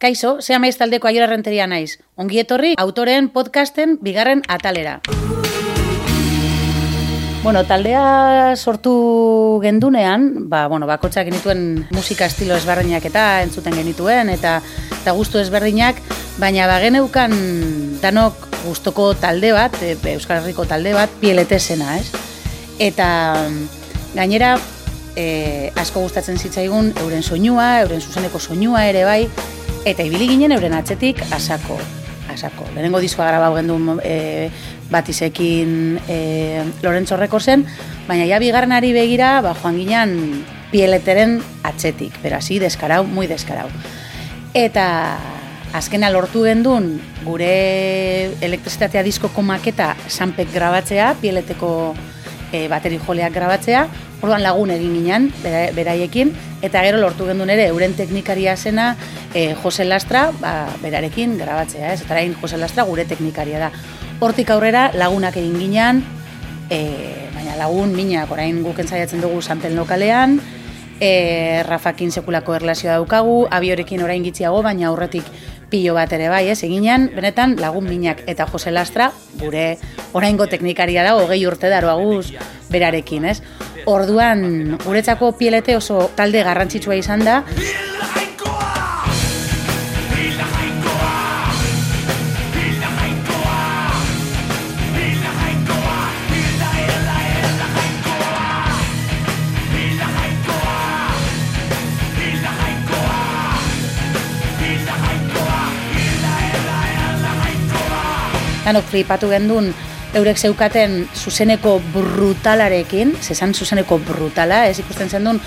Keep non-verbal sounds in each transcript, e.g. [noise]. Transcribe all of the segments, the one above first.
Kaixo, zea maiz taldeko aiora renteria naiz. Ongi etorri, autoren podcasten bigarren atalera. Bueno, taldea sortu gendunean, ba, bueno, bakotxak genituen musika estilo ezberdinak eta entzuten genituen, eta eta gustu ezberdinak, baina ba geneukan danok gustoko talde bat, e, Euskal Herriko talde bat, pieletesena, ez? Eta gainera, e, asko gustatzen zitzaigun euren soinua, euren zuzeneko soinua ere bai, eta ibili ginen euren atzetik asako. Asako. Lehenengo diskoa grabau gendu e, bat izekin e, Lorenzo zen, baina ja bigarrenari begira, ba, joan ginen pieleteren atzetik, pero así, deskarau, muy deskarau. Eta azkena lortu gendun gure elektrizitatea diskoko maketa sanpek grabatzea, pieleteko e, bateri joleak grabatzea, orduan lagun egin ginen, beraiekin, eta gero lortu gendun ere, euren teknikaria zena, e, Jose Lastra, ba, berarekin grabatzea, ez? Eta hain Jose Lastra gure teknikaria da. Hortik aurrera lagunak egin ginean, e, baina lagun minak orain guk entzaiatzen dugu sanpen lokalean, e, Rafakin sekulako erlazioa daukagu, abiorekin orain gitziago, baina aurretik pilo bat ere bai, ez? Eginean, benetan lagun minak eta Jose Lastra, gure oraingo teknikaria da, hogei urte daroaguz berarekin, ez? Orduan, guretzako pielete oso talde garrantzitsua izan da, danok flipatu gendun eurek zeukaten zuzeneko brutalarekin, zezan zuzeneko brutala, ez ikusten zen duen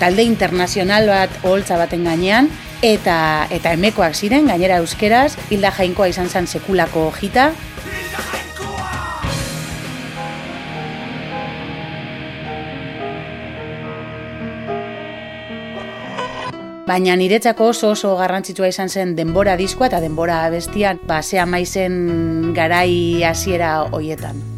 talde internazional bat oholtza baten gainean, eta eta emekoak ziren, gainera euskeraz, hilda jainkoa izan zen sekulako hojita, Baina niretzako oso oso garrantzitsua izan zen denbora diskoa eta denbora abestian, ba, zea maizen garai hasiera hoietan.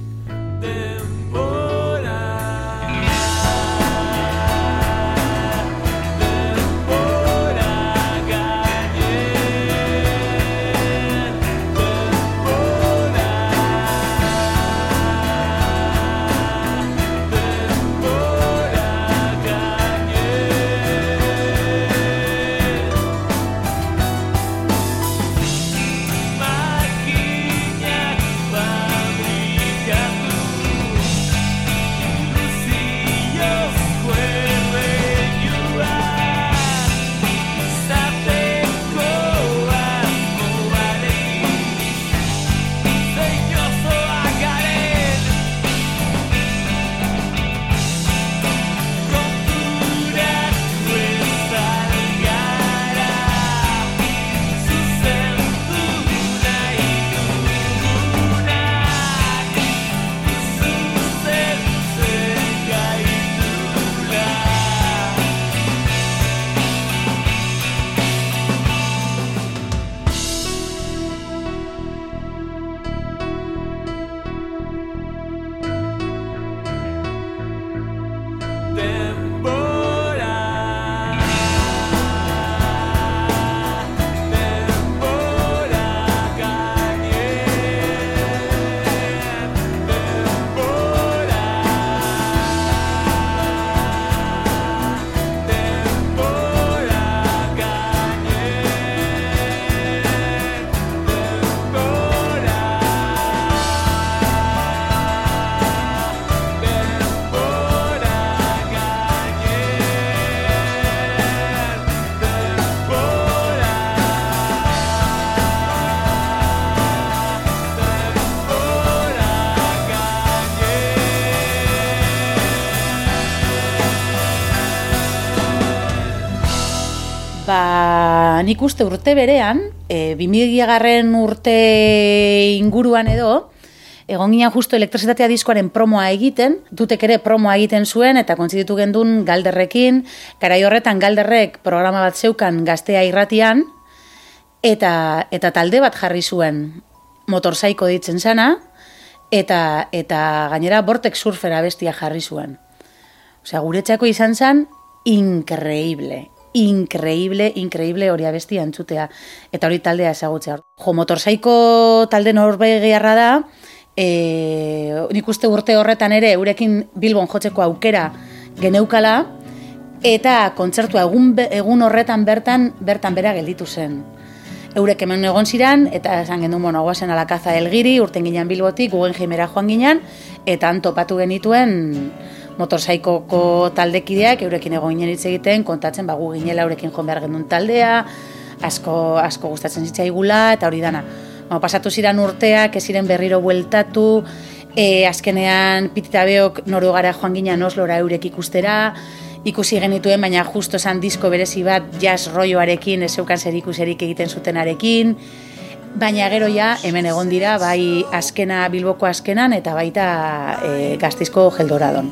them. Nik uste urte berean, e, garren urte inguruan edo, egon ginen justo elektrizitatea diskoaren promoa egiten, dutek ere promoa egiten zuen, eta kontziditu gendun galderrekin, garai horretan galderrek programa bat zeukan gaztea irratian, eta, eta talde bat jarri zuen motorzaiko ditzen zana, eta, eta gainera bortek surfera bestia jarri zuen. Osea, guretzako izan zen, increíble, increíble, increíble hori abestia entzutea. Eta hori taldea ezagutzea. Jo, motorzaiko talde norbegiarra da, e, nik uste urte horretan ere, eurekin Bilbon jotzeko aukera geneukala, eta kontzertua egun, egun horretan bertan, bertan bera gelditu zen. Eurek hemen egon ziren, eta esan gendu, bueno, guazen alakaza elgiri, urten ginen bilbotik, jimera joan ginen, eta antopatu genituen motorsaikoko taldekideak, eurekin egon hitz egiten, kontatzen, bagu ginela eurekin joan behar gendun taldea, asko, asko gustatzen zitzaigula, eta hori dana. Bueno, pasatu ziren urteak, ez ziren berriro bueltatu, e, azkenean pititabeok gara joan ginen oslora eurek ikustera, ikusi genituen, baina justo esan disko berezi bat jazz roioarekin, ez zeukan zer ikuserik egiten zutenarekin, baina gero ja, hemen egon dira, bai azkena, bilboko azkenan, eta baita e, gaztizko geldoradon.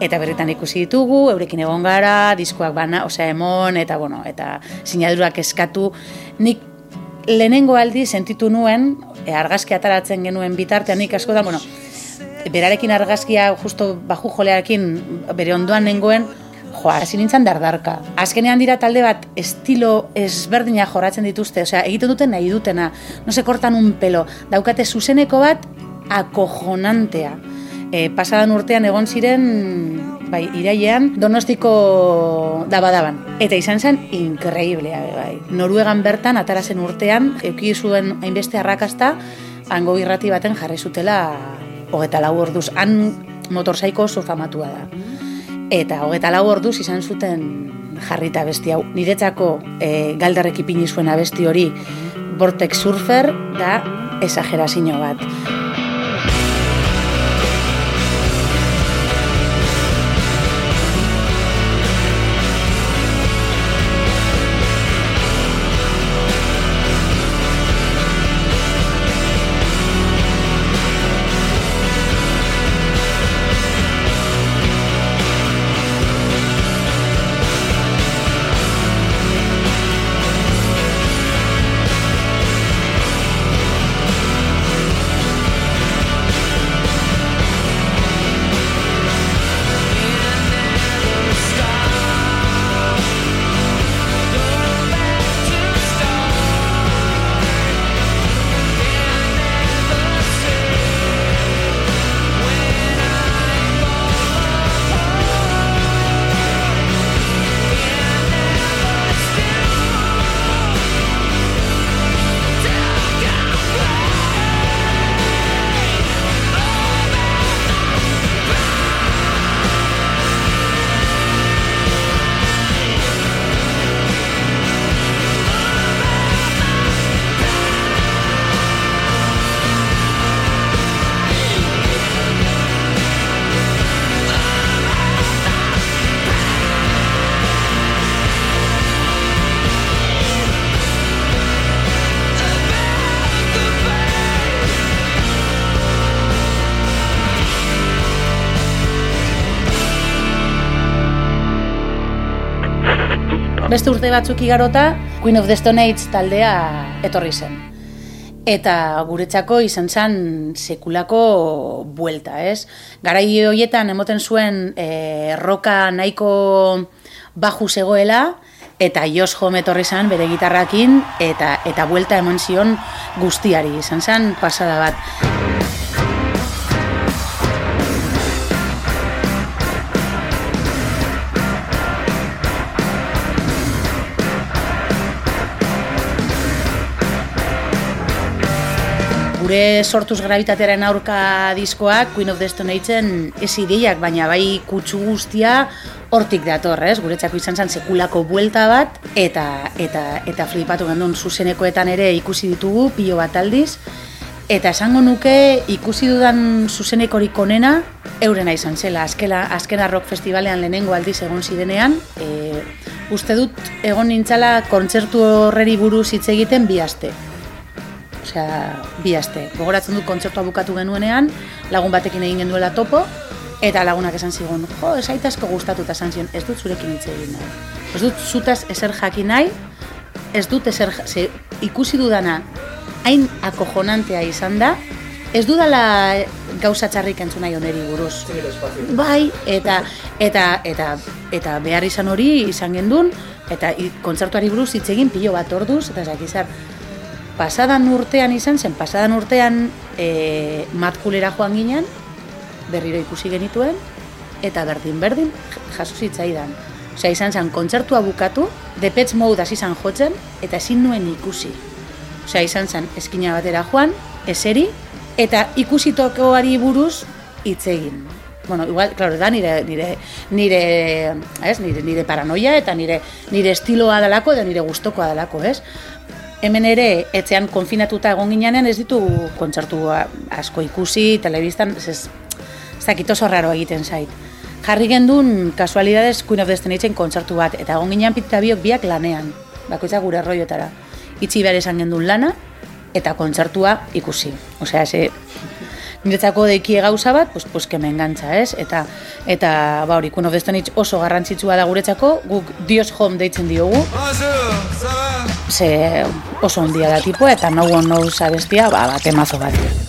Eta berretan ikusi ditugu, eurekin egon gara, diskoak bana, osea emon, eta bueno, eta sinadurak eskatu. Nik lehenengo aldi sentitu nuen, e, argazki ataratzen genuen bitartean, nik asko da, bueno, berarekin argazkia justo baju jolearekin bere ondoan nengoen, jo, hasi nintzen dardarka. Azkenean dira talde bat estilo ezberdina jorratzen dituzte, osea, egiten duten nahi dutena, no se kortan un pelo, daukate zuzeneko bat akojonantea. E, pasadan urtean egon ziren, bai, irailean, donostiko dabadaban. Eta izan zen, inkreiblea, bai. Noruegan bertan, atarazen urtean, euki zuen hainbeste arrakasta, hango irrati baten jarri zutela hogeta lau orduz. Han motorzaiko oso famatua da. Eta hogeta lau orduz izan zuten jarrita besti hau. Niretzako e, galdarrek ipini zuen abesti hori Vortex Surfer da esagerazio bat. Beste urte batzuk igarota, Queen of the Stone Age taldea etorri zen. Eta guretzako izan zen sekulako buelta, ez? Garai hoietan emoten zuen e, roka nahiko baju zegoela, eta Jos Home etorri zen bere gitarrakin, eta eta buelta emon zion guztiari, izan zen pasada bat. Gure sortuz gravitatearen aurka diskoak Queen of Stone Ageen ez ideiak, baina bai kutsu guztia hortik dator, ez? Guretzako izan zen sekulako buelta bat eta eta eta flipatu gendun zuzenekoetan ere ikusi ditugu pilo bat aldiz eta esango nuke ikusi dudan zuzenekorik onena eurena izan zela. Azkela, azkena rock festivalean lehenengo aldiz egon zidenean, e, uste dut egon nintzala kontzertu horreri buruz hitz egiten bi aste. Osea, bi aste. Gogoratzen dut kontzertua bukatu genuenean, lagun batekin egin genduela topo, eta lagunak esan zigun, jo, esaitazko gustatuta esan zion, ez dut zurekin hitz egin nahi. Ez dut zutaz ezer jakin nahi, ez dut ezer, ze, ikusi dudana, hain akojonantea izan da, ez dudala gauza txarrik entzun nahi oneri buruz. Bai, eta, eta, eta, eta behar izan hori izan gendun, eta kontzertuari buruz hitz egin pilo bat orduz, eta zaki zer, pasadan urtean izan zen, pasadan urtean e, matkulera joan ginen, berriro ikusi genituen, eta berdin-berdin jaso zitzaidan. Osea, izan zen, kontzertua bukatu, depetz mode hasi zen jotzen, eta ezin nuen ikusi. Osea, izan zen, eskina batera joan, eseri, eta ikusitokoari buruz hitz egin. Bueno, igual, claro, da nire, nire, nire, ez, nire, nire paranoia eta nire, nire estiloa dalako eta nire gustokoa dalako, ez? Hemen ere, etzean konfinatuta egon ginean ez ditu kontzertu asko ikusi, telebistan, ez, ez dakit oso raro egiten zait jarri gendun kasualidades Queen of Destination kontzertu bat, eta egon ginean pitita biok biak lanean, bakoitza gure arroiotara. Itzi behar esan gendun lana, eta kontzertua ikusi. Osea, ze, niretzako deikie gauza bat, pues, pues kemen gantza, ez? Eta, eta ba hori, Queen of Destination oso garrantzitsua da guretzako, guk Dios Home deitzen diogu. Ze oso ondia da tipo, eta no one knows abestia, ba, bat emazo bat.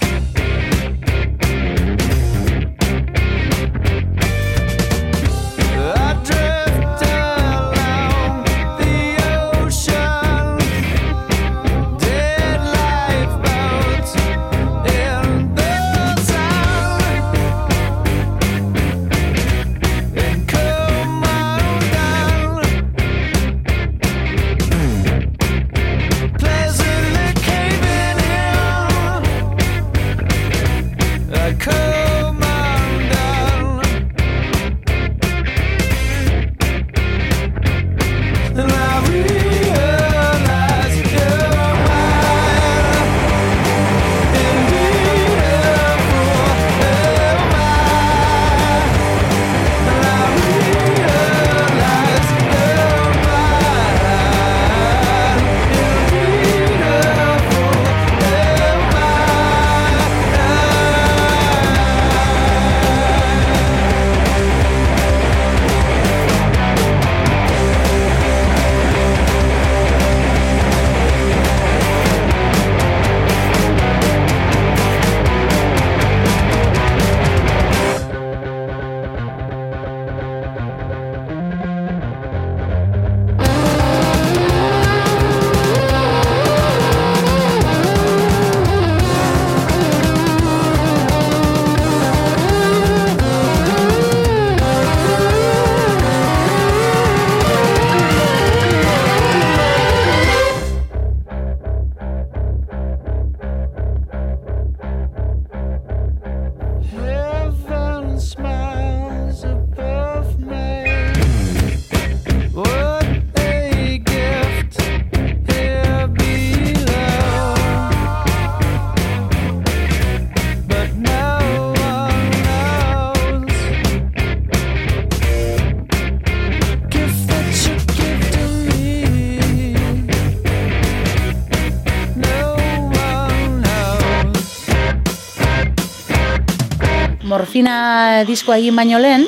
Diskoa egin baino lehen,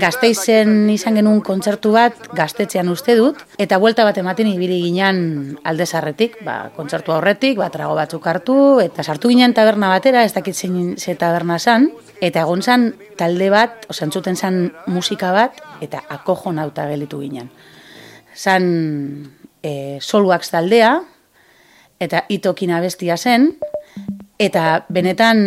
gazteizen izan genuen kontzertu bat gaztetzean uste dut, eta buelta bat ematen ibili ginen aldezarretik, ba, kontzertu aurretik, ba, trago batzuk hartu, eta sartu ginen taberna batera, ez dakit zein ze taberna zan, eta egon zan talde bat, osantzuten zan musika bat, eta akojo nauta gelitu ginen. Zan e, soluak taldea, eta itokin abestia zen, eta benetan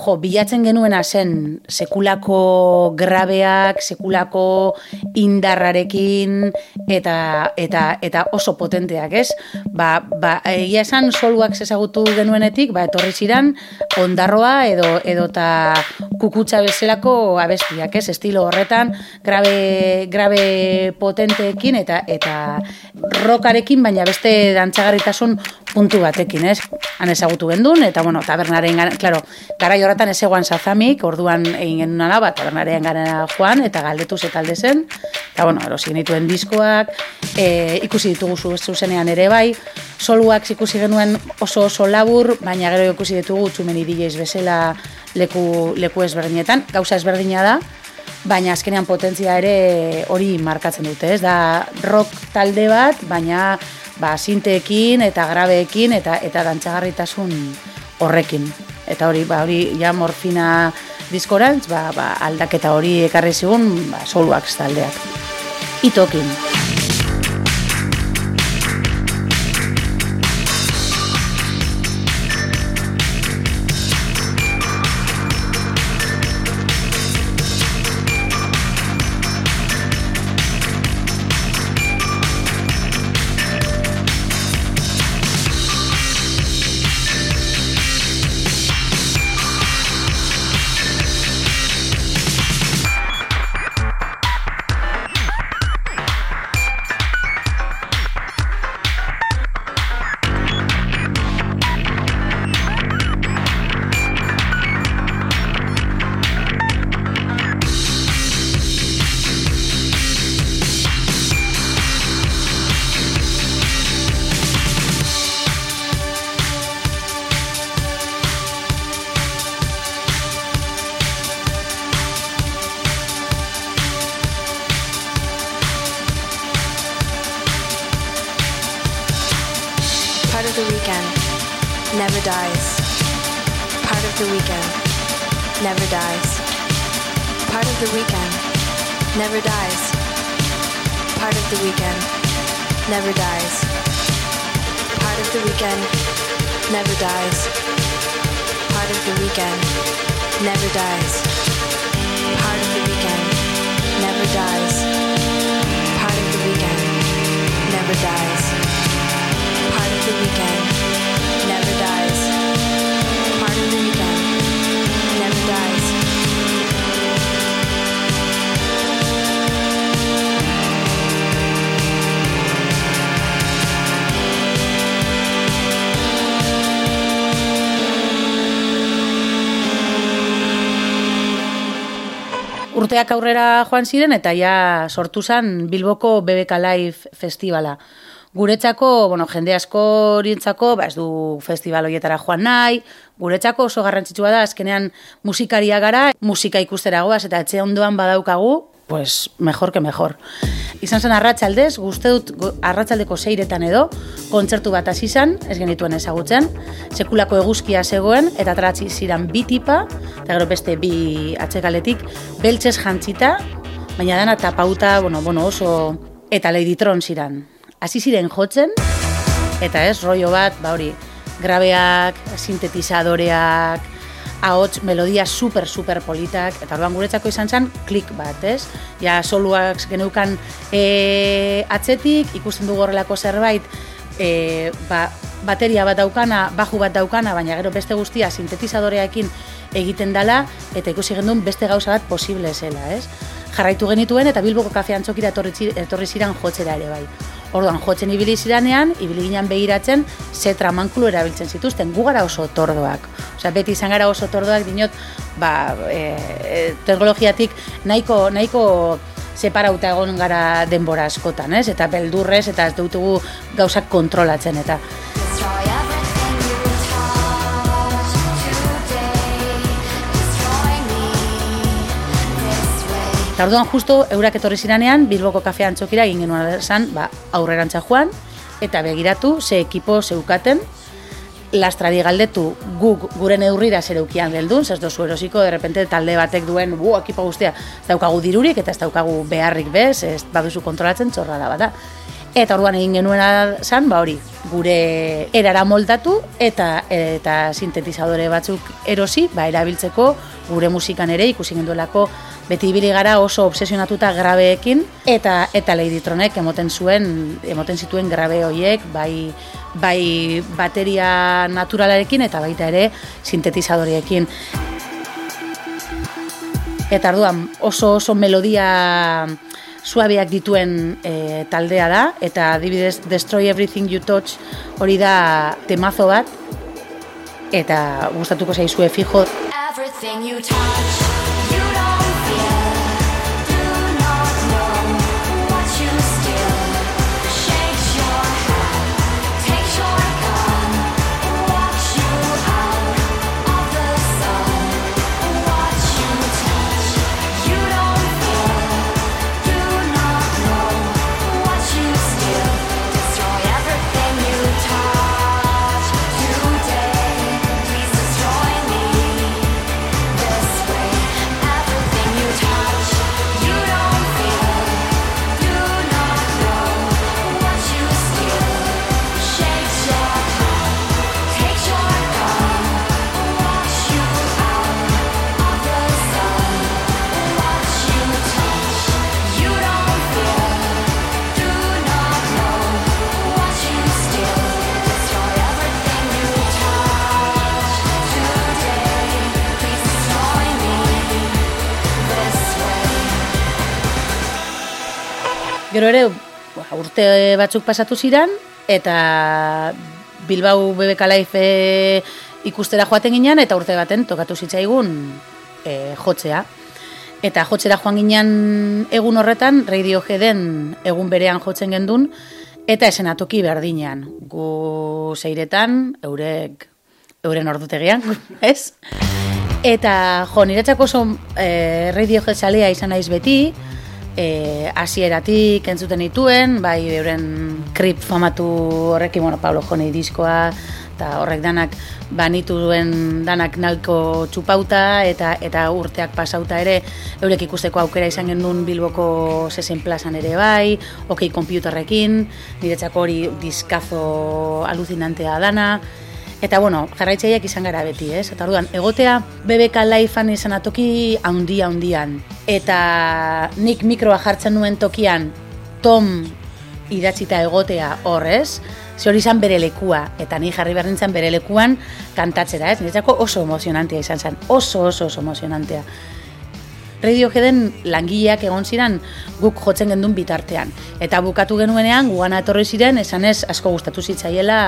jo, bilatzen genuena zen sekulako grabeak, sekulako indarrarekin eta eta eta oso potenteak, ez? Ba, ba egia esan soluak ezagutu genuenetik, ba etorri ziran ondarroa edo edota kukutza bezalako abestiak, ez? Estilo horretan grabe grabe potenteekin eta eta rokarekin, baina beste dantzagarritasun puntu batekin, ez? Han ezagutu gendun, eta bueno, tabernaren, claro, gara horretan ez eguan sazamik, orduan egin genuen ala, bat, tabernaren gara joan, eta galdetu zetalde zen, eta bueno, erosi genituen diskoak, e, ikusi ditugu zuzenean ere bai, soluak ikusi genuen oso oso labur, baina gero ikusi ditugu txumeni DJs bezala leku, leku ezberdinetan, gauza ezberdina da, baina azkenean potentzia ere hori markatzen dute, ez? Da rock talde bat, baina ba, sinteekin eta grabeekin eta eta dantzagarritasun horrekin. Eta hori, ba, hori ja morfina diskorantz, ba, ba, aldaketa hori ekarri zigun ba, soluak taldeak. itokin. weekend never dies. Part of the weekend never dies. Part of the weekend never dies. Part of the weekend. Urteak aurrera joan ziren eta ja sortu zen Bilboko BBK Live festivala. Guretzako, bueno, jende asko orientzako, ba ez du festival horietara joan nahi, guretzako oso garrantzitsua da, azkenean musikaria gara, musika ikustera goaz, eta etxe ondoan badaukagu, pues mejor que mejor. Izan zen arratsaldez, guzti dut arratsaldeko seiretan edo, kontzertu bat hasi zen, ez genituen ezagutzen, sekulako eguzkia zegoen, eta tratzi ziren bi tipa, eta gero beste bi atzekaletik, beltzez jantzita, baina dana tapauta, bueno, bueno, oso, eta leiditron ziren. Hasi ziren jotzen, eta ez, rollo bat, ba hori, grabeak, sintetizadoreak, ahots melodia super super politak eta orduan guretzako izan zen klik bat, ez? Ja soluak geneukan e, atzetik ikusten dugu horrelako zerbait e, ba, bateria bat daukana, baju bat daukana, baina gero beste guztia sintetizadoreekin egiten dala eta ikusi gendun beste gauza bat posible zela, ez? Jarraitu genituen eta Bilboko kafean txokira etorri ziren jotzera ere bai. Orduan, jotzen ibili ziranean, ibili ginen behiratzen, ze tramankulu erabiltzen zituzten, gu gara oso tordoak. Osea, beti izan gara oso tordoak, dinot, ba, e, e, teknologiatik nahiko, nahiko separauta egon gara denbora askotan, ez? Eta beldurrez, eta ez dutugu gauzak kontrolatzen, eta... Eta orduan justu eurak etorri ziranean Bilboko kafean txokira egin genuen esan, ba, aurrerantza joan eta begiratu ze ekipo zeukaten lastrari galdetu guk gure neurrira zereukian geldun, ez dozu erosiko, de repente talde batek duen, bu, ekipo guztia, ez daukagu dirurik eta ez daukagu beharrik bez, ez baduzu kontrolatzen txorra da bada. Eta orduan egin genuena zan, ba hori, gure erara moldatu eta eta sintetizadore batzuk erosi, ba erabiltzeko gure musikan ere ikusi genduelako beti ibili gara oso obsesionatuta grabeekin eta eta Ladytronek emoten zuen emoten zituen grabe hoiek bai bai bateria naturalarekin eta baita ere sintetizadoriekin eta orduan oso oso melodia suabeak dituen e, taldea da eta adibidez Destroy Everything You Touch hori da temazo bat eta gustatuko zaizue fijo. Everything you touch Gero ere, ba, urte batzuk pasatu ziren, eta Bilbao BBK Life e, ikustera joaten ginen, eta urte baten tokatu zitzaigun e, jotzea. Eta jotzera joan ginen egun horretan, Radioheaden egun berean jotzen gendun, eta esenatoki berdinean. Gu zeiretan, eurek, euren ordutegian, [laughs] ez? Eta jo, niretzako oso e, Radiohead izan naiz beti, e, asieratik entzuten dituen, bai euren krip famatu horrekin, bueno, Pablo Joni diskoa, eta horrek danak banitu duen danak nahiko txupauta eta eta urteak pasauta ere eurek ikusteko aukera izan genuen Bilboko sesen plazan ere bai, okei konpiuterrekin, niretzako hori diskazo alucinantea dana, Eta bueno, jarraitzaileak izan gara beti, ez? Eta orduan, egotea BBK Lifean izan atoki handia handian. Eta nik mikroa jartzen nuen tokian Tom idatzita egotea horrez, ze hori izan bere lekua, eta ni jarri behar nintzen bere lekuan kantatzera, ez? Niretzako oso emozionantea izan zen, oso oso oso emozionantea. Radioheaden langileak egon ziren guk jotzen gendun bitartean. Eta bukatu genuenean, guana etorri ziren, esan ez asko gustatu zitzaiela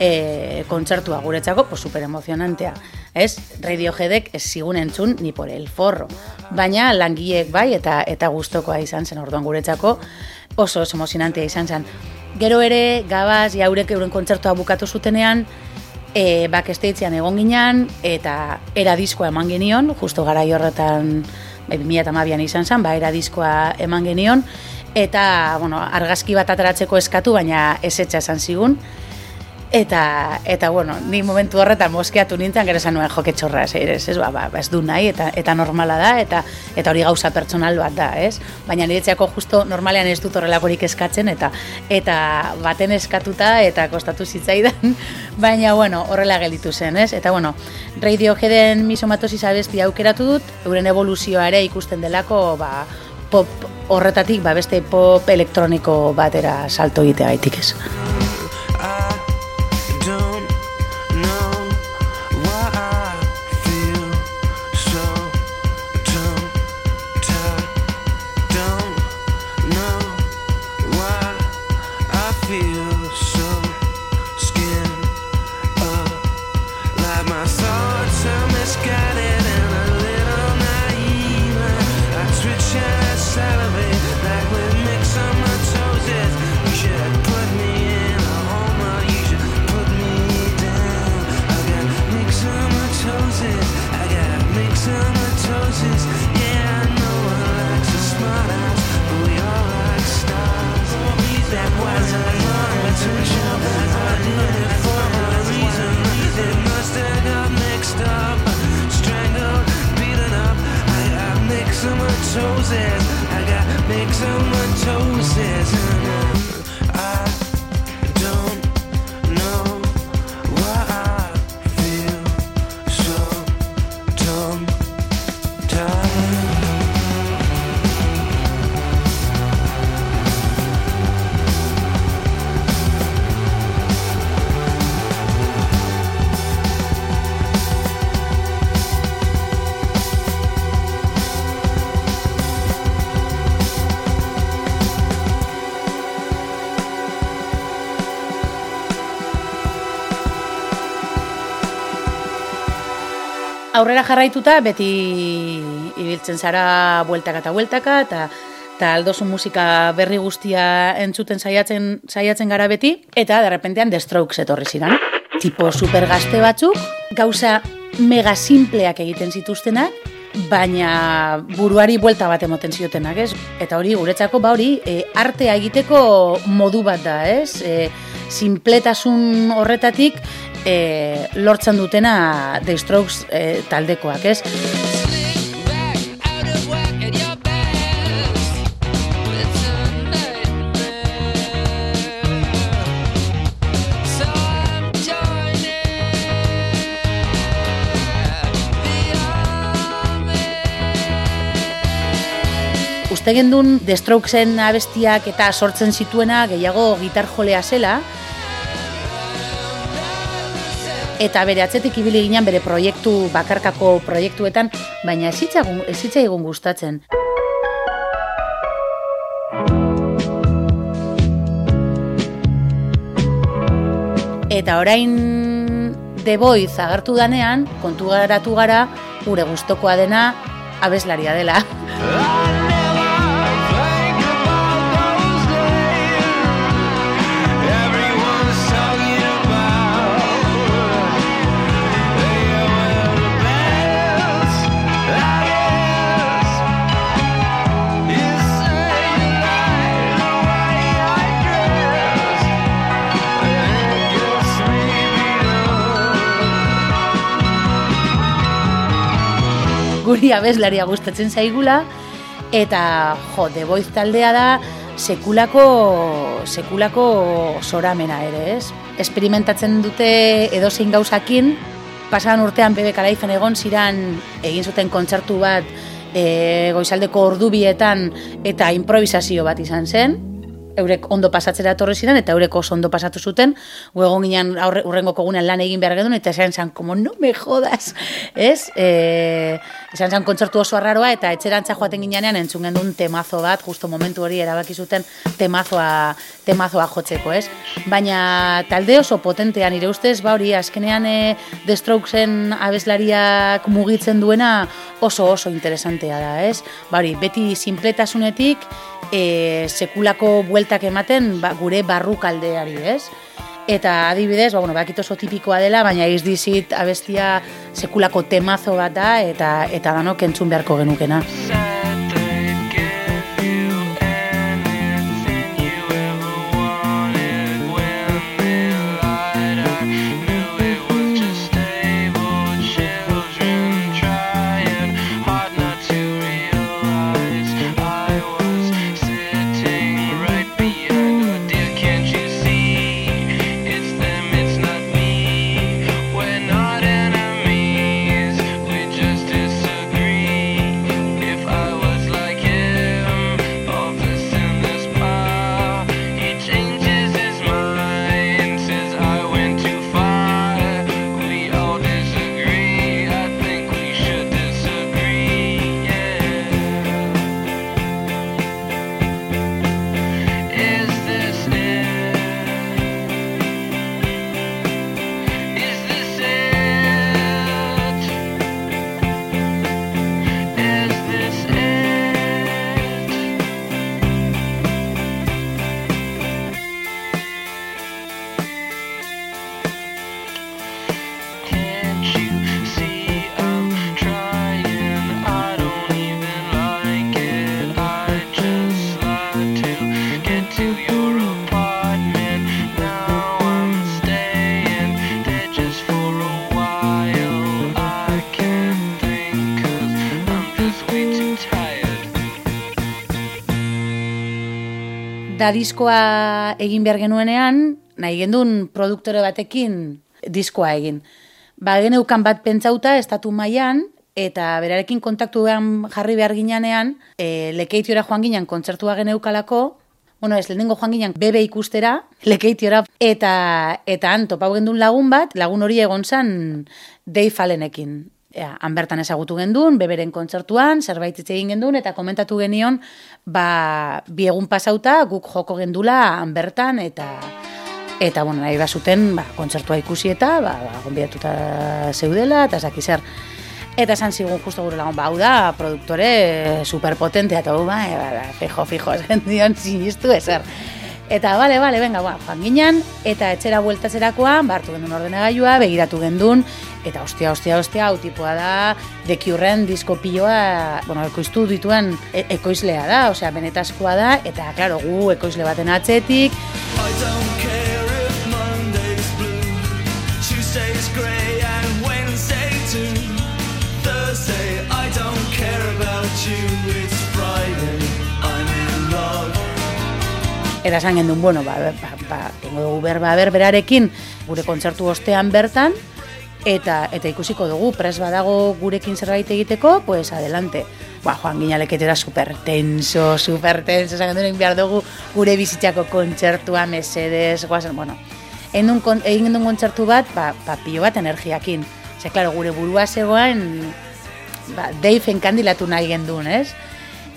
e, kontzertua guretzako, pues super emozionantea. Ez, Radioheadek ez zigun entzun ni por el forro. Baina langileek bai eta eta gustokoa izan zen orduan guretzako oso oso emozionantea izan zen. Gero ere, gabaz, jaurek euren kontzertua bukatu zutenean, e, bakesteitzean egon ginean, eta era diskoa eman genion, justo gara horretan 2008an izan zen, ba, era diskoa eman genion, eta, bueno, argazki bat ateratzeko eskatu, baina ez etxa esan zigun, Eta, eta bueno, ni momentu horretan moskeatu nintzen, gero esan nuen joke txorra, ez, ez, ba, ba, ez du nahi, eta, eta normala da, eta eta hori gauza pertsonal bat da, ez? Baina niretzeako justo normalean ez dut horrelakorik eskatzen, eta eta baten eskatuta, eta kostatu zitzaidan, [laughs] baina, bueno, horrela gelditu zen, ez? Eta, bueno, Radioheaden misomatosis abesti aukeratu dut, euren evoluzioa ere ikusten delako, ba, pop horretatik, ba, beste pop elektroniko batera salto egitea gaitik ez. roses. I got mix on my toes. Aurrera jarraituta beti ibiltzen zara bueltaka eta bueltaka eta eta aldozu musika berri guztia entzuten saiatzen saiatzen gara beti eta derrepentean The Strokes etorri ziren. Tipo super gazte batzuk, gauza mega simpleak egiten zituztenak, baina buruari buelta bat emoten ziotenak, ez? Eta hori guretzako ba hori e, artea egiteko modu bat da, ez? E, simpletasun horretatik e, lortzen dutena The Strokes e, taldekoak, ez? Uste gendun The Strokesen abestiak eta sortzen zituena gehiago gitar jolea zela, eta bere atzetik ibili ginen bere proiektu bakarkako proiektuetan, baina ez zitzaigun gustatzen. Eta orain deboiz agertu danean, kontu garatu gara, gure gustokoa dena abeslaria dela. Ah! Guri abeslaria gustatzen zaigula. Eta jo, The Voice taldea da sekulako sekulako soramena ere, ez? Experimentatzen dute edozein gauzakin, pasadan urtean bebe kalaifen egon ziran egin zuten kontzertu bat e, goizaldeko ordubietan eta improvisazio bat izan zen, eurek ondo pasatzera etorri ziren eta eurek oso ondo pasatu zuten, gu egon ginen urrengo kogunean lan egin behar gedun, eta esan zan, como no me jodas, [laughs] ez? E, esan zan kontzertu oso arraroa, eta etxerantza joaten ginean entzun gendun temazo bat, justo momentu hori erabaki zuten temazoa, temazoa jotzeko, ez? Baina talde oso potentean, nire ustez, ba hori, azkenean e, The Strokesen abeslariak mugitzen duena oso oso interesantea da, ez? Ba hori, beti simpletasunetik, e, sekulako bueltak ematen ba, gure barrukaldeari, ez? Eta adibidez, ba, bueno, bakit oso tipikoa dela, baina iz dizit abestia sekulako temazo bat da, eta, eta danok entzun beharko genukena. Da diskoa egin behar genuenean, nahi gendun produktore batekin diskoa egin. Ba, geneukan bat pentsauta, estatu mailan eta berarekin kontaktu jarri behar ginean, e, lekeitiora joan ginen kontzertua geneukalako, bueno, ez, lehenengo joan ginen bebe ikustera, [laughs] lekeitiora, eta, eta han topau gendun lagun bat, lagun hori egon zan, Dave Allenekin. Ja, han bertan ezagutu gendun, beberen kontzertuan, zerbait hitz egin gendun, eta komentatu genion, ba, biegun pasauta, guk joko gendula han bertan, eta eta bueno, nahi basuten, ba, kontzertua ikusi eta, ba, ba, gonbidatuta zeudela, eta zaki zer. Eta esan zigun justo gure lagun, bau da, produktore superpotente, eta ba, ba, ba, fijo, fijo, [laughs] esan dion, sinistu ezer. Eta, bale, bale, venga, ba, joan ginen, eta etxera bueltatzerakoan, bartu gendun ordenagailua, begiratu gendun, eta ostia, ostia, ostia, hau tipua da, dekiurren disko piloa, bueno, ekoiztu dituen e ekoizlea da, osea, benetazkoa da, eta, klaro, gu ekoizle baten atzetik. Eta esan gendun, bueno, ba, ba, ba, tengo dugu berba berberarekin gure kontzertu ostean bertan, eta eta ikusiko dugu, pres badago gurekin zerbait egiteko, pues adelante. Ba, Juan Ginaleketera super tenso, super tenso, esan gendun behar dugu gure bizitzako kontzertua, mesedes, guazen, bueno. Egin gendun kontzertu bat, ba, ba, pilo bat energiakin. Ze, klaro, gure burua zegoen, ba, Dave enkandilatu nahi gendun, ez?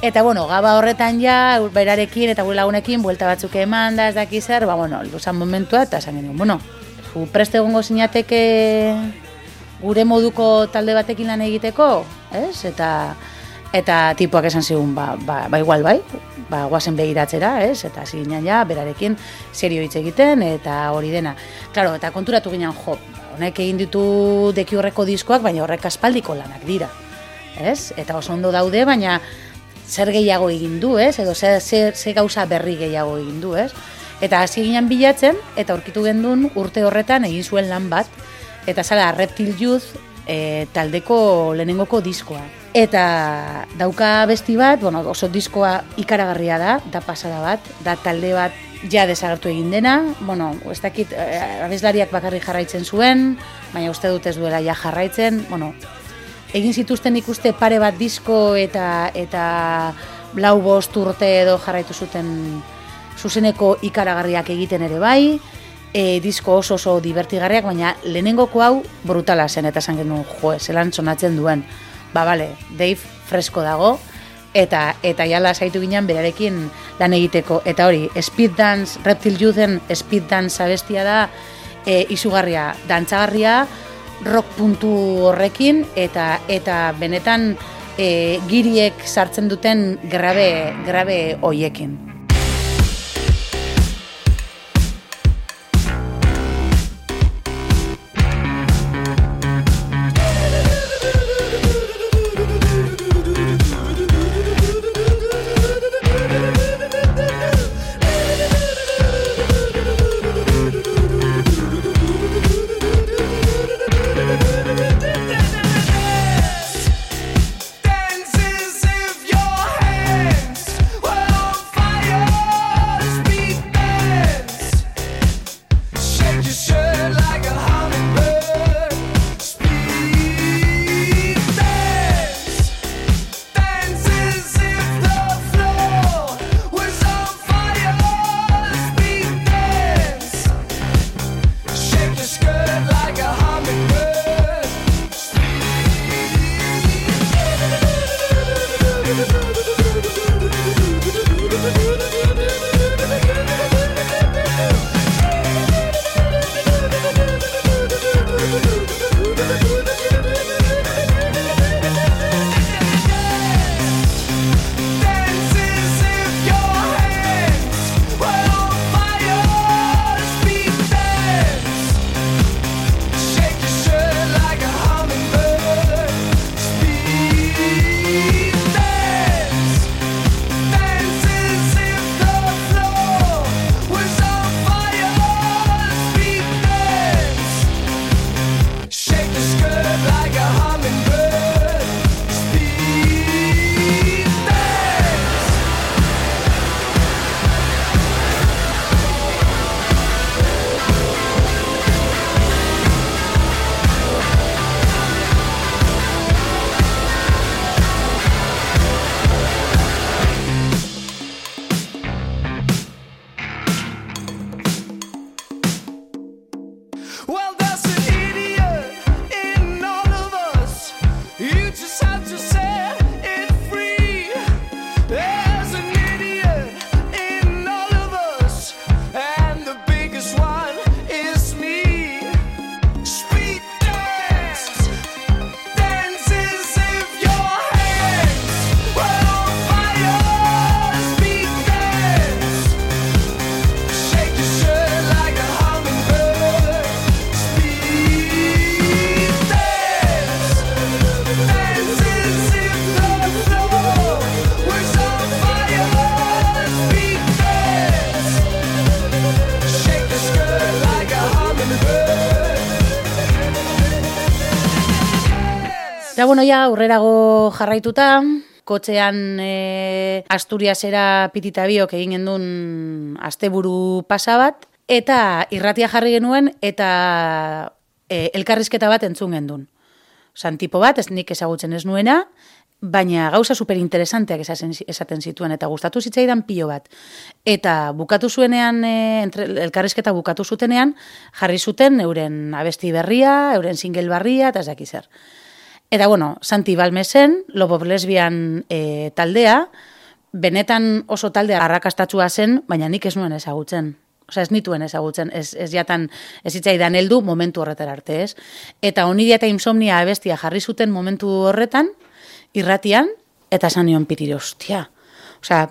Eta, bueno, gaba horretan ja, berarekin eta gure lagunekin, buelta batzuk eman da, ez daki zer, ba, bueno, luzan momentua, eta esan genuen, bueno, zu preste egongo zinateke gure moduko talde batekin lan egiteko, ez? Eta eta tipuak esan zigun, ba, ba, ba igual bai, ba, guazen begiratzera, ez? Eta ginen ja, berarekin serio hitz egiten, eta hori dena. Claro, eta konturatu ginen, jo, honek egin ditu deki horreko diskoak, baina horrek aspaldiko lanak dira, ez? Eta oso ondo daude, baina zer gehiago egin du, ez? Edo ze, ze, ze gauza berri gehiago egin du, ez? Eta hasi ginen bilatzen, eta aurkitu gendun urte horretan egin zuen lan bat, eta zara Reptil Youth e, taldeko lehenengoko diskoa. Eta dauka besti bat, bueno, oso diskoa ikaragarria da, da pasada bat, da talde bat ja desagertu egin dena, bueno, ez dakit, e, abeslariak bakarri jarraitzen zuen, baina uste dut ez duela ja jarraitzen, bueno, egin zituzten ikuste pare bat disko eta eta blau bost urte edo jarraitu zuten zuzeneko ikaragarriak egiten ere bai, e, disko oso oso divertigarriak, baina lehenengoko hau brutala zen, eta esan genuen, jo, zelan sonatzen duen. Ba, bale, Dave fresko dago, eta eta jala zaitu ginen berarekin lan egiteko. Eta hori, Speed Dance, Reptil Youthen Speed Dance abestia da, e, izugarria, dantzagarria, rock puntu horrekin, eta eta benetan e, giriek sartzen duten grabe, grabe hoiekin. Eta bueno, ja, aurrerago jarraituta, kotxean e, Asturiasera pitita biok egin gendun asteburu pasa bat, eta irratia jarri genuen, eta e, elkarrizketa bat entzun gendun. Osan, tipo bat, ez nik ezagutzen ez nuena, baina gauza superinteresanteak esaten zituen, eta gustatu zitzaidan pilo bat. Eta bukatu zuenean, e, entre, elkarrizketa bukatu zutenean, jarri zuten euren abesti berria, euren single barria, eta ez dakizer. zer. Eta bueno, Santi Balmesen, Lobo Lesbian e, taldea, benetan oso taldea arrakastatua zen, baina nik ez nuen ezagutzen. Osa, ez nituen ezagutzen, ez, ez jatan, ez itzaidan heldu momentu horretara arte, ez? Eta onidia eta insomnia abestia jarri zuten momentu horretan, irratian, eta esan nion pitire, ostia. Osa,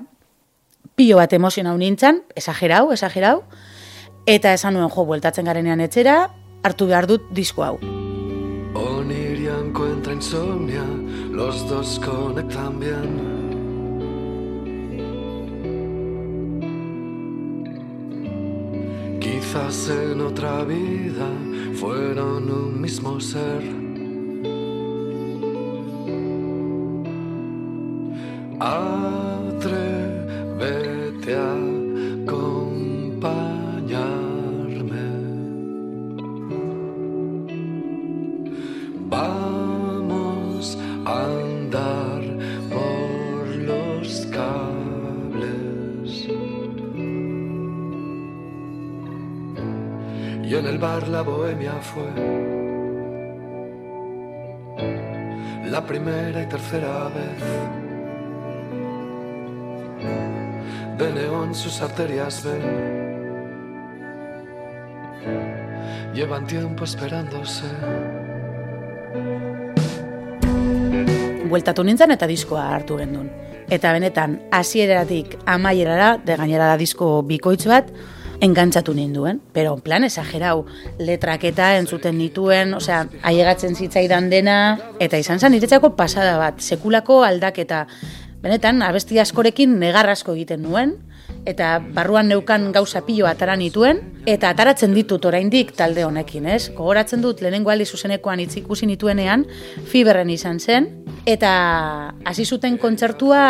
pilo bat emozionau nintzen, esagerau, esagerau, eta esan nuen jo, bueltatzen garenean etxera, hartu behar dut disko hau. Encuentra insomnia, los dos conectan bien. Quizás en otra vida fueron un mismo ser. Atrévete a acompañarme. Andar por los cables. Y en el bar la bohemia fue la primera y tercera vez. De neón sus arterias ven. Llevan tiempo esperándose. Bueltatu nintzen eta diskoa hartu gendun. Eta benetan, hasieraratik amaierara, de gainera da disko bikoitz bat, engantzatu ninduen. Pero, plan, esagerau, letraketa entzuten dituen, osea, aiegatzen zitzaidan dena, eta izan zen niretzako pasada bat, sekulako aldaketa. Benetan, abesti askorekin negar asko egiten nuen, eta barruan neukan gauza pilo atara nituen, eta ataratzen ditut oraindik talde honekin, ez? Gogoratzen dut lehenengo aldi zuzenekoan hitz ikusi nituenean, fiberren izan zen, eta hasi zuten kontzertua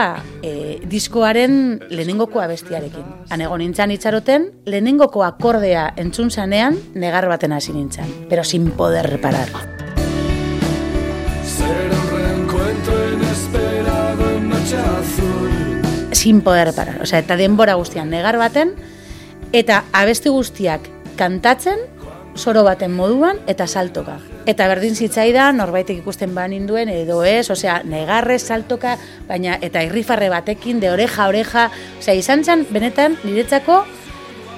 e, diskoaren lehenengoko abestiarekin. Han egon nintzen itxaroten, lehenengoko akordea entzun zanean, negar baten hasi nintzen, pero sin poder reparar. Será un reencuentro inesperado en noche azul. Sin poder parar. Osea, eta denbora guztian negar baten, eta abesti guztiak kantatzen, soro baten moduan, eta saltoka. Eta berdin zitzaida, norbaitek ikusten ba ninduen, edo ez, osea, negarre, saltoka, baina, eta irrifarre batekin, de oreja, oreja, osea, izan zen, benetan, niretzako,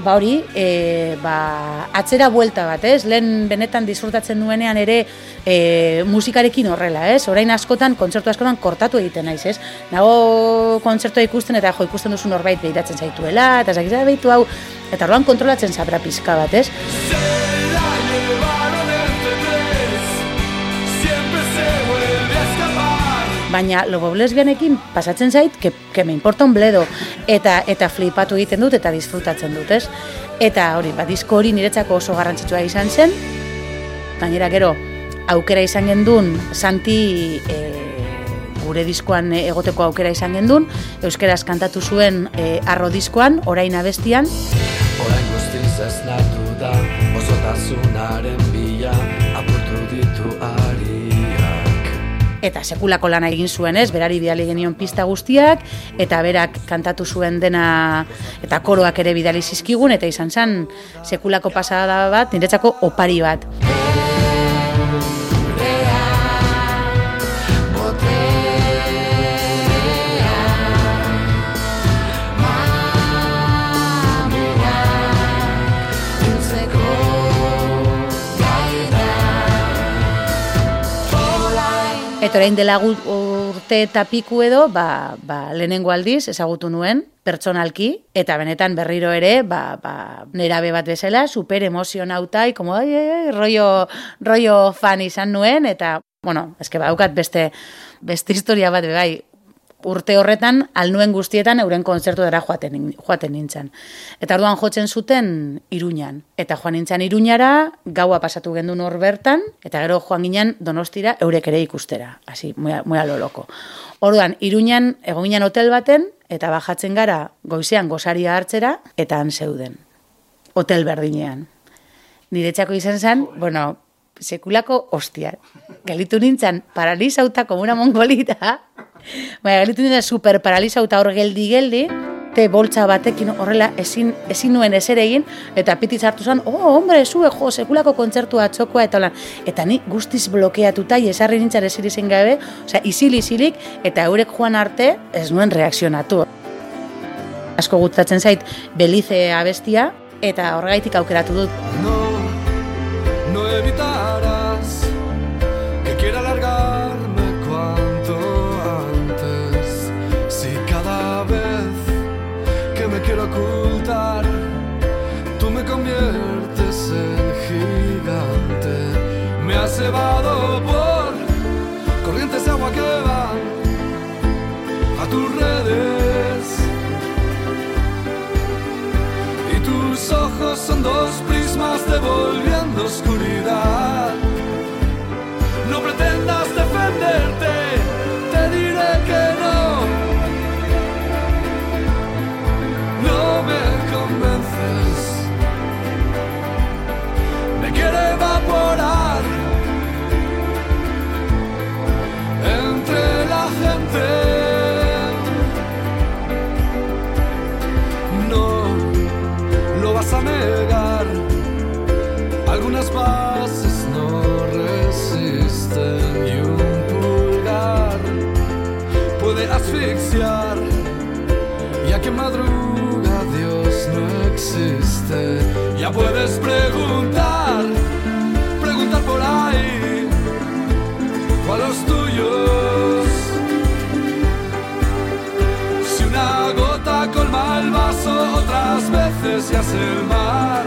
ba hori, e, ba, atzera buelta bat, ez? Lehen benetan disfrutatzen duenean ere e, musikarekin horrela, ez? Orain askotan, kontzertu askotan kortatu egiten naiz, ez? Nago kontzertua ikusten eta jo ikusten duzu norbait behiratzen zaituela, eta zakiza behitu hau, eta orduan kontrolatzen zabra pizka bat, ez? Baina lobo lesbianekin pasatzen zait, que, que me importa un bledo, eta, eta flipatu egiten dut, eta disfrutatzen dut, ez? Eta hori, ba, disko hori niretzako oso garrantzitsua izan zen, gainera gero, aukera izan gendun, Santi e, gure diskoan egoteko aukera izan gendun, euskeraz kantatu zuen e, arro diskoan, orain abestian, Orain guztiz ez da Osotasunaren eta sekulako lana egin zuen ez, berari bidali genion pista guztiak, eta berak kantatu zuen dena, eta koroak ere bidali zizkigun, eta izan zen sekulako pasada bat, niretzako opari bat. Eta orain dela urte eta piku edo, ba, ba, lehenengo aldiz ezagutu nuen, pertsonalki, eta benetan berriro ere, ba, ba, nerabe bat bezala, super emozionautai, como, ai, ai, rollo, rollo fan izan nuen, eta, bueno, eske badaukat beste, beste historia bat, bai, urte horretan, alnuen guztietan euren kontzertuetara joaten, nin- joaten nintzen. Eta orduan jotzen zuten Iruñan. Eta joan nintzen Iruñara, gaua pasatu gendun hor bertan, eta gero joan ginen donostira eurek ere ikustera. Asi, muy, a- muy a lo loco. Orduan, Iruñan, egon ginen hotel baten, eta bajatzen gara goizean gosaria hartzera, eta han zeuden. Hotel berdinean. Niretzako izan zen, bueno, sekulako ostia. Galitu nintzen paralizauta como una mongolita. Baina galitu nintzen super paralizauta hor geldi-geldi, te boltsa batekin horrela ezin, ezin nuen ezer egin, eta pititz hartu zen, oh, hombre, zue, jo, sekulako kontzertua txokoa, eta holan. Eta ni guztiz blokeatuta, esarri nintzen ezer izin gabe, osea, isil-isilik, eta eurek joan arte, ez nuen reakzionatu. Asko gustatzen zait Belize abestia, eta horregaitik aukeratu dut. No son dos prismas devolviendo oscuridad. Se hace el mar.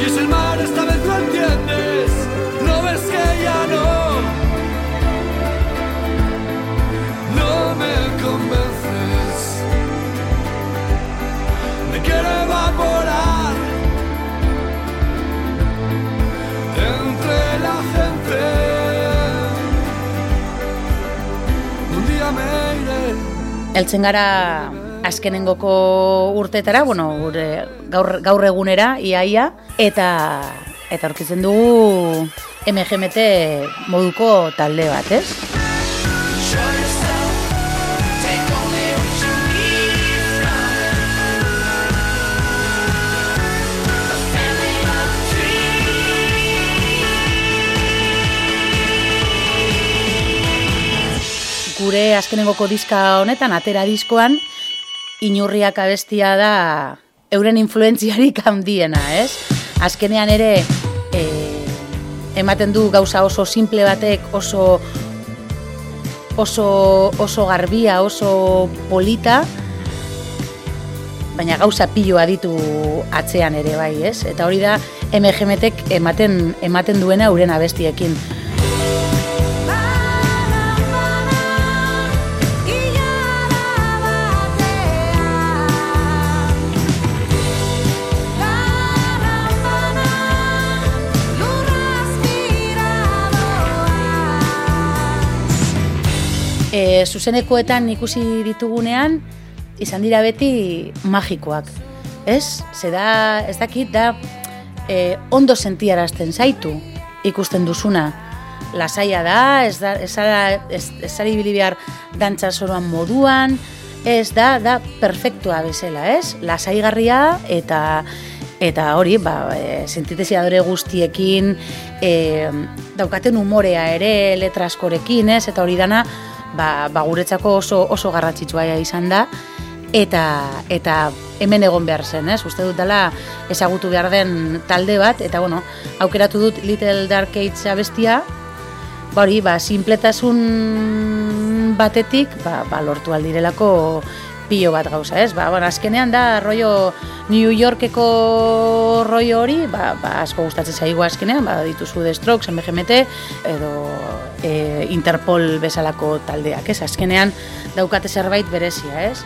Y es el mar, esta vez lo entiendes, no ves que ya no. No me convences, me quiero evaporar entre la gente. Un día me iré. Eltzen gara azkenengoko urtetara, bueno, gure gaur, gaur egunera, iaia, eta eta aurkitzen dugu MGMT moduko talde bat, ez? Gure azkenengoko diska honetan, atera diskoan, inurriak abestia da euren influentziarik [laughs] handiena, ez? Azkenean ere, e, ematen du gauza oso simple batek, oso oso, oso garbia, oso polita, baina gauza piloa ditu atzean ere bai, ez? Eta hori da MGMtek ematen ematen duena euren abestiekin. E, zuzenekoetan ikusi ditugunean, izan dira beti magikoak. Ez? Ze da, ez dakit, da e, ondo sentiarazten zaitu ikusten duzuna. Lasaia da, ez da, ez ara, ez, ez ibili behar dantza soroan moduan, ez da, da perfektua bezala, ez? Lasaigarria eta eta hori, ba, e, sintetiziadore guztiekin, e, daukaten umorea ere, letra askorekin, ez? Eta hori dana, ba, ba guretzako oso oso garrantzitsua izan da eta eta hemen egon behar zen, ez? Uste dut dela ezagutu behar den talde bat eta bueno, aukeratu dut Little Dark Age abestia. Ba hori, ba sinpletasun batetik, ba, ba lortu aldirelako pilo bat gauza, ez? Ba, bueno, azkenean da rollo New Yorkeko rollo hori, ba, ba asko gustatzen zaigu azkenean, ba dituzu The Strokes, MGMT edo e, Interpol bezalako taldeak, ez? Azkenean daukate zerbait berezia, ez?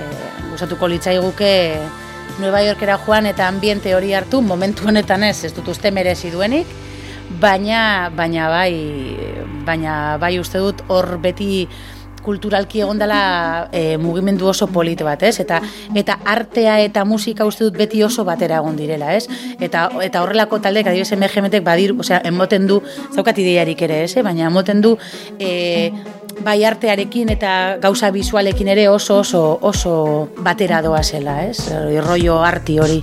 E, gustatuko litzaiguke Nueva Yorkera joan eta ambiente hori hartu, momentu honetan ez, ez dut uste merezi duenik, baina baina bai baina bai uste dut hor beti kulturalki egon dela e, mugimendu oso polit bat, ez? Eta eta artea eta musika uste dut beti oso batera egon direla, ez? Eta eta horrelako taldeek adibidez MGMtek badir, osea, emoten du zaukat ideiarik ere, ez? Baina emoten du e, bai artearekin eta gauza bisualekin ere oso oso oso batera doa zela, ez? Rollo arti hori.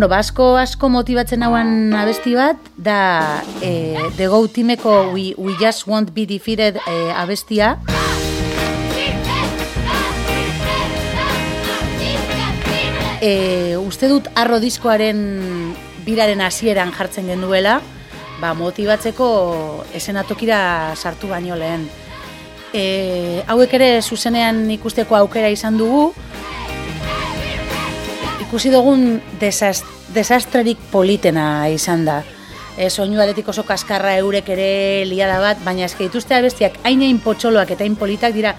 Bueno, basko asko motibatzen hauan abesti bat, da e, The Go Teameko We, We Just Won't Be Defeated e, abestia. E, uste dut arro diskoaren biraren hasieran jartzen genuela, ba, motibatzeko esenatokira sartu baino lehen. E, hauek ere zuzenean ikusteko aukera izan dugu, ikusi dugun desast, desastrerik politena izan da. E, soinu aletik oso kaskarra eurek ere liada bat, baina eske dituzte abestiak hain potxoloak eta politak dira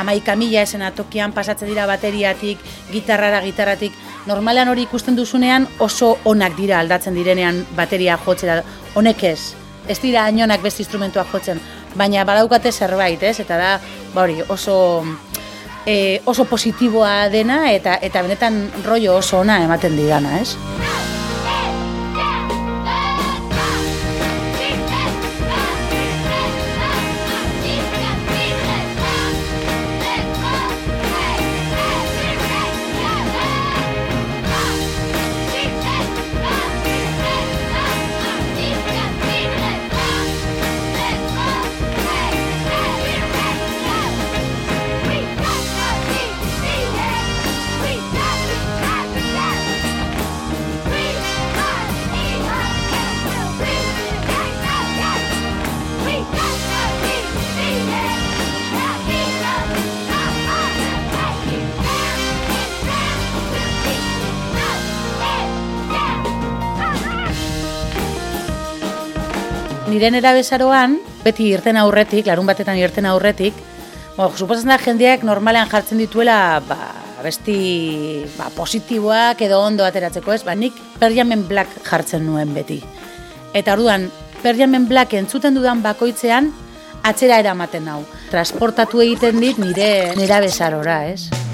amaika mila esen atokian pasatzen dira bateriatik, gitarrara, gitarratik. Normalean hori ikusten duzunean oso onak dira aldatzen direnean bateria jotzera. Honek ez, ez dira ainonak beste instrumentuak jotzen, baina badaukate zerbait, ez? Eta da, ba hori, oso e, oso positiboa dena eta eta benetan rollo oso ona ematen didana, ez? Niren erabezaroan, beti irten aurretik, larun batetan irten aurretik, bo, suposatzen da jendeak normalean jartzen dituela, ba, besti ba, positiboak edo ondo ateratzeko ez, ba, nik Perjamen Black jartzen nuen beti. Eta orduan, Perjamen Black entzuten dudan bakoitzean, atzera eramaten hau. Transportatu egiten dit nire nera bezarora, ez?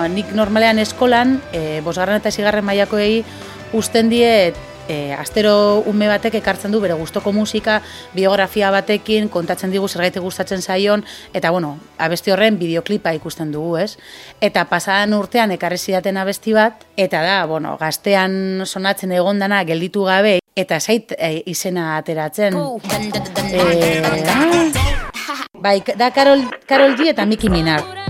Ba, nik normalean eskolan, e, bosgarren eta zigarren mailakoei usten diet e, astero ume batek ekartzen du bere gustoko musika, biografia batekin, kontatzen digu zergaitik gustatzen zaion, eta bueno, abesti horren bideoklipa ikusten dugu, ez? Eta pasadan urtean ekarri zidaten abesti bat, eta da, bueno, gaztean sonatzen egondana gelditu gabe, eta zait e, izena ateratzen. E, ah, bai, da Karol, Karol G eta Miki Minar.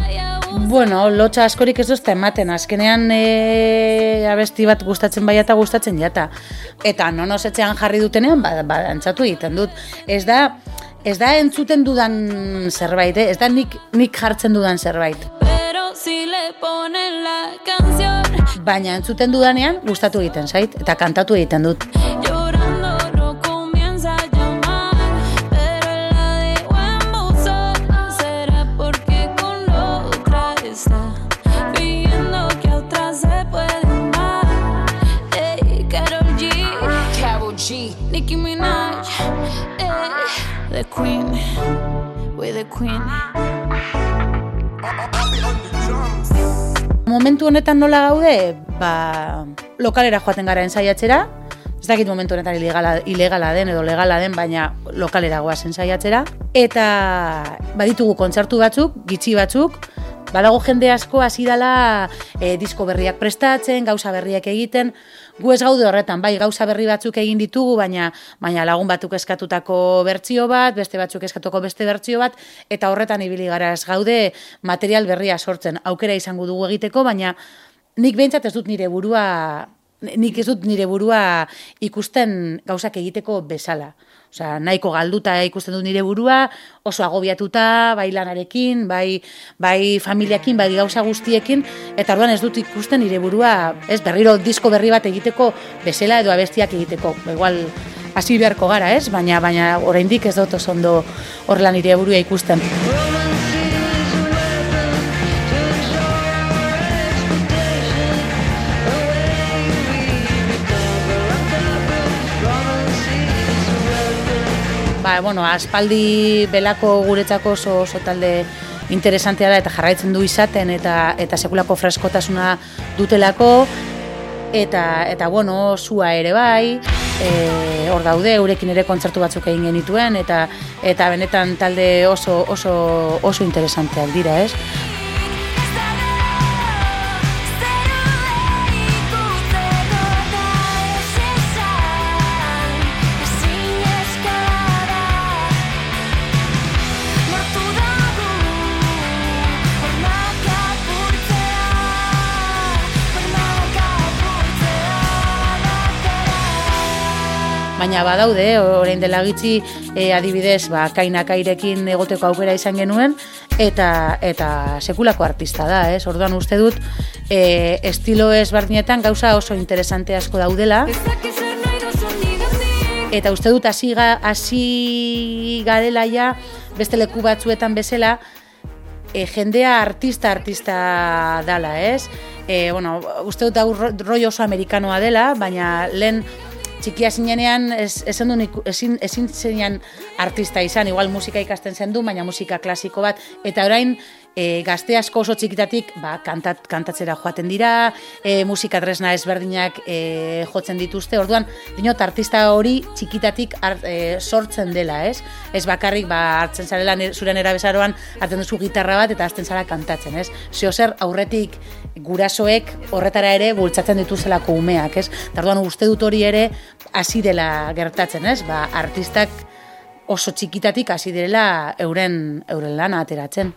Bueno, lotxa askorik ez duzta ematen, azkenean e, abesti bat gustatzen bai eta gustatzen jata. Eta nono etxean jarri dutenean, ba, ba, dantzatu egiten dut. Ez da, ez da entzuten dudan zerbait, eh? ez da nik, nik jartzen dudan zerbait. Pero si le ponen la canción Baina entzuten dudanean gustatu egiten zait, eta kantatu egiten dut. Queen. We're the queen. Momentu honetan nola gaude, ba, lokalera joaten gara ensaiatzera, ez dakit momentu honetan ilegala, ilegala den edo legala den, baina lokalera goaz ensaiatzera, eta baditugu kontzertu batzuk, gitxi batzuk, Badago jende asko hasi dela e, disko berriak prestatzen, gauza berriak egiten, gu ez gaude horretan, bai gauza berri batzuk egin ditugu, baina baina lagun batzuk eskatutako bertsio bat, beste batzuk eskatuko beste bertsio bat, eta horretan ibili gara ez gaude material berria sortzen. Aukera izango dugu egiteko, baina nik behintzat ez dut nire burua nik ez dut nire burua ikusten gauzak egiteko bezala. Osea, nahiko galduta ikusten dut nire burua, oso agobiatuta, bai lanarekin, bai, bai familiakin, bai gauza guztiekin, eta orduan ez dut ikusten nire burua, ez berriro disko berri bat egiteko bezala edo abestiak egiteko. Igual, hasi beharko gara, ez? Baina, baina oraindik ez dut oso ondo horrela nire burua ikusten. Bueno, aspaldi belako guretzako oso, oso talde interesantea da eta jarraitzen du izaten eta eta sekulako freskotasuna dutelako eta eta bueno, sua ere bai, e, hor daude, eurekin ere kontzertu batzuk egin genituen eta eta benetan talde oso oso oso interesanteak dira, ez? Baina badaude, orain dela gitxi e, adibidez, ba, kainakairekin egoteko aukera izan genuen, eta eta sekulako artista da, ez? Orduan uste dut, e, estilo ezberdinetan gauza oso interesante asko daudela, eta uste dut hasi ga, garela ja beste leku batzuetan bezala, e, jendea artista artista dala, ez? E, bueno, uste dut hau ro- rollo oso amerikanoa dela, baina lehen txikia zinenean ez, nik- ezin, ezin zinean artista izan, igual musika ikasten zen du, baina musika klasiko bat, eta orain e, gazte asko oso txikitatik ba, kantat, kantatzera joaten dira, e, musika tresna ezberdinak e, jotzen dituzte, orduan, dinot, artista hori txikitatik art, e, sortzen dela, ez? Ez bakarrik, ba, hartzen zarela nire- zure nera bezaroan, hartzen duzu gitarra bat eta hasten zara kantatzen, ez? Zeo zer aurretik gurasoek horretara ere bultzatzen dituzelako umeak, ez? Eta orduan uste dut hori ere hasi dela gertatzen, ez? Ba, artistak oso txikitatik hasi direla euren euren lana ateratzen.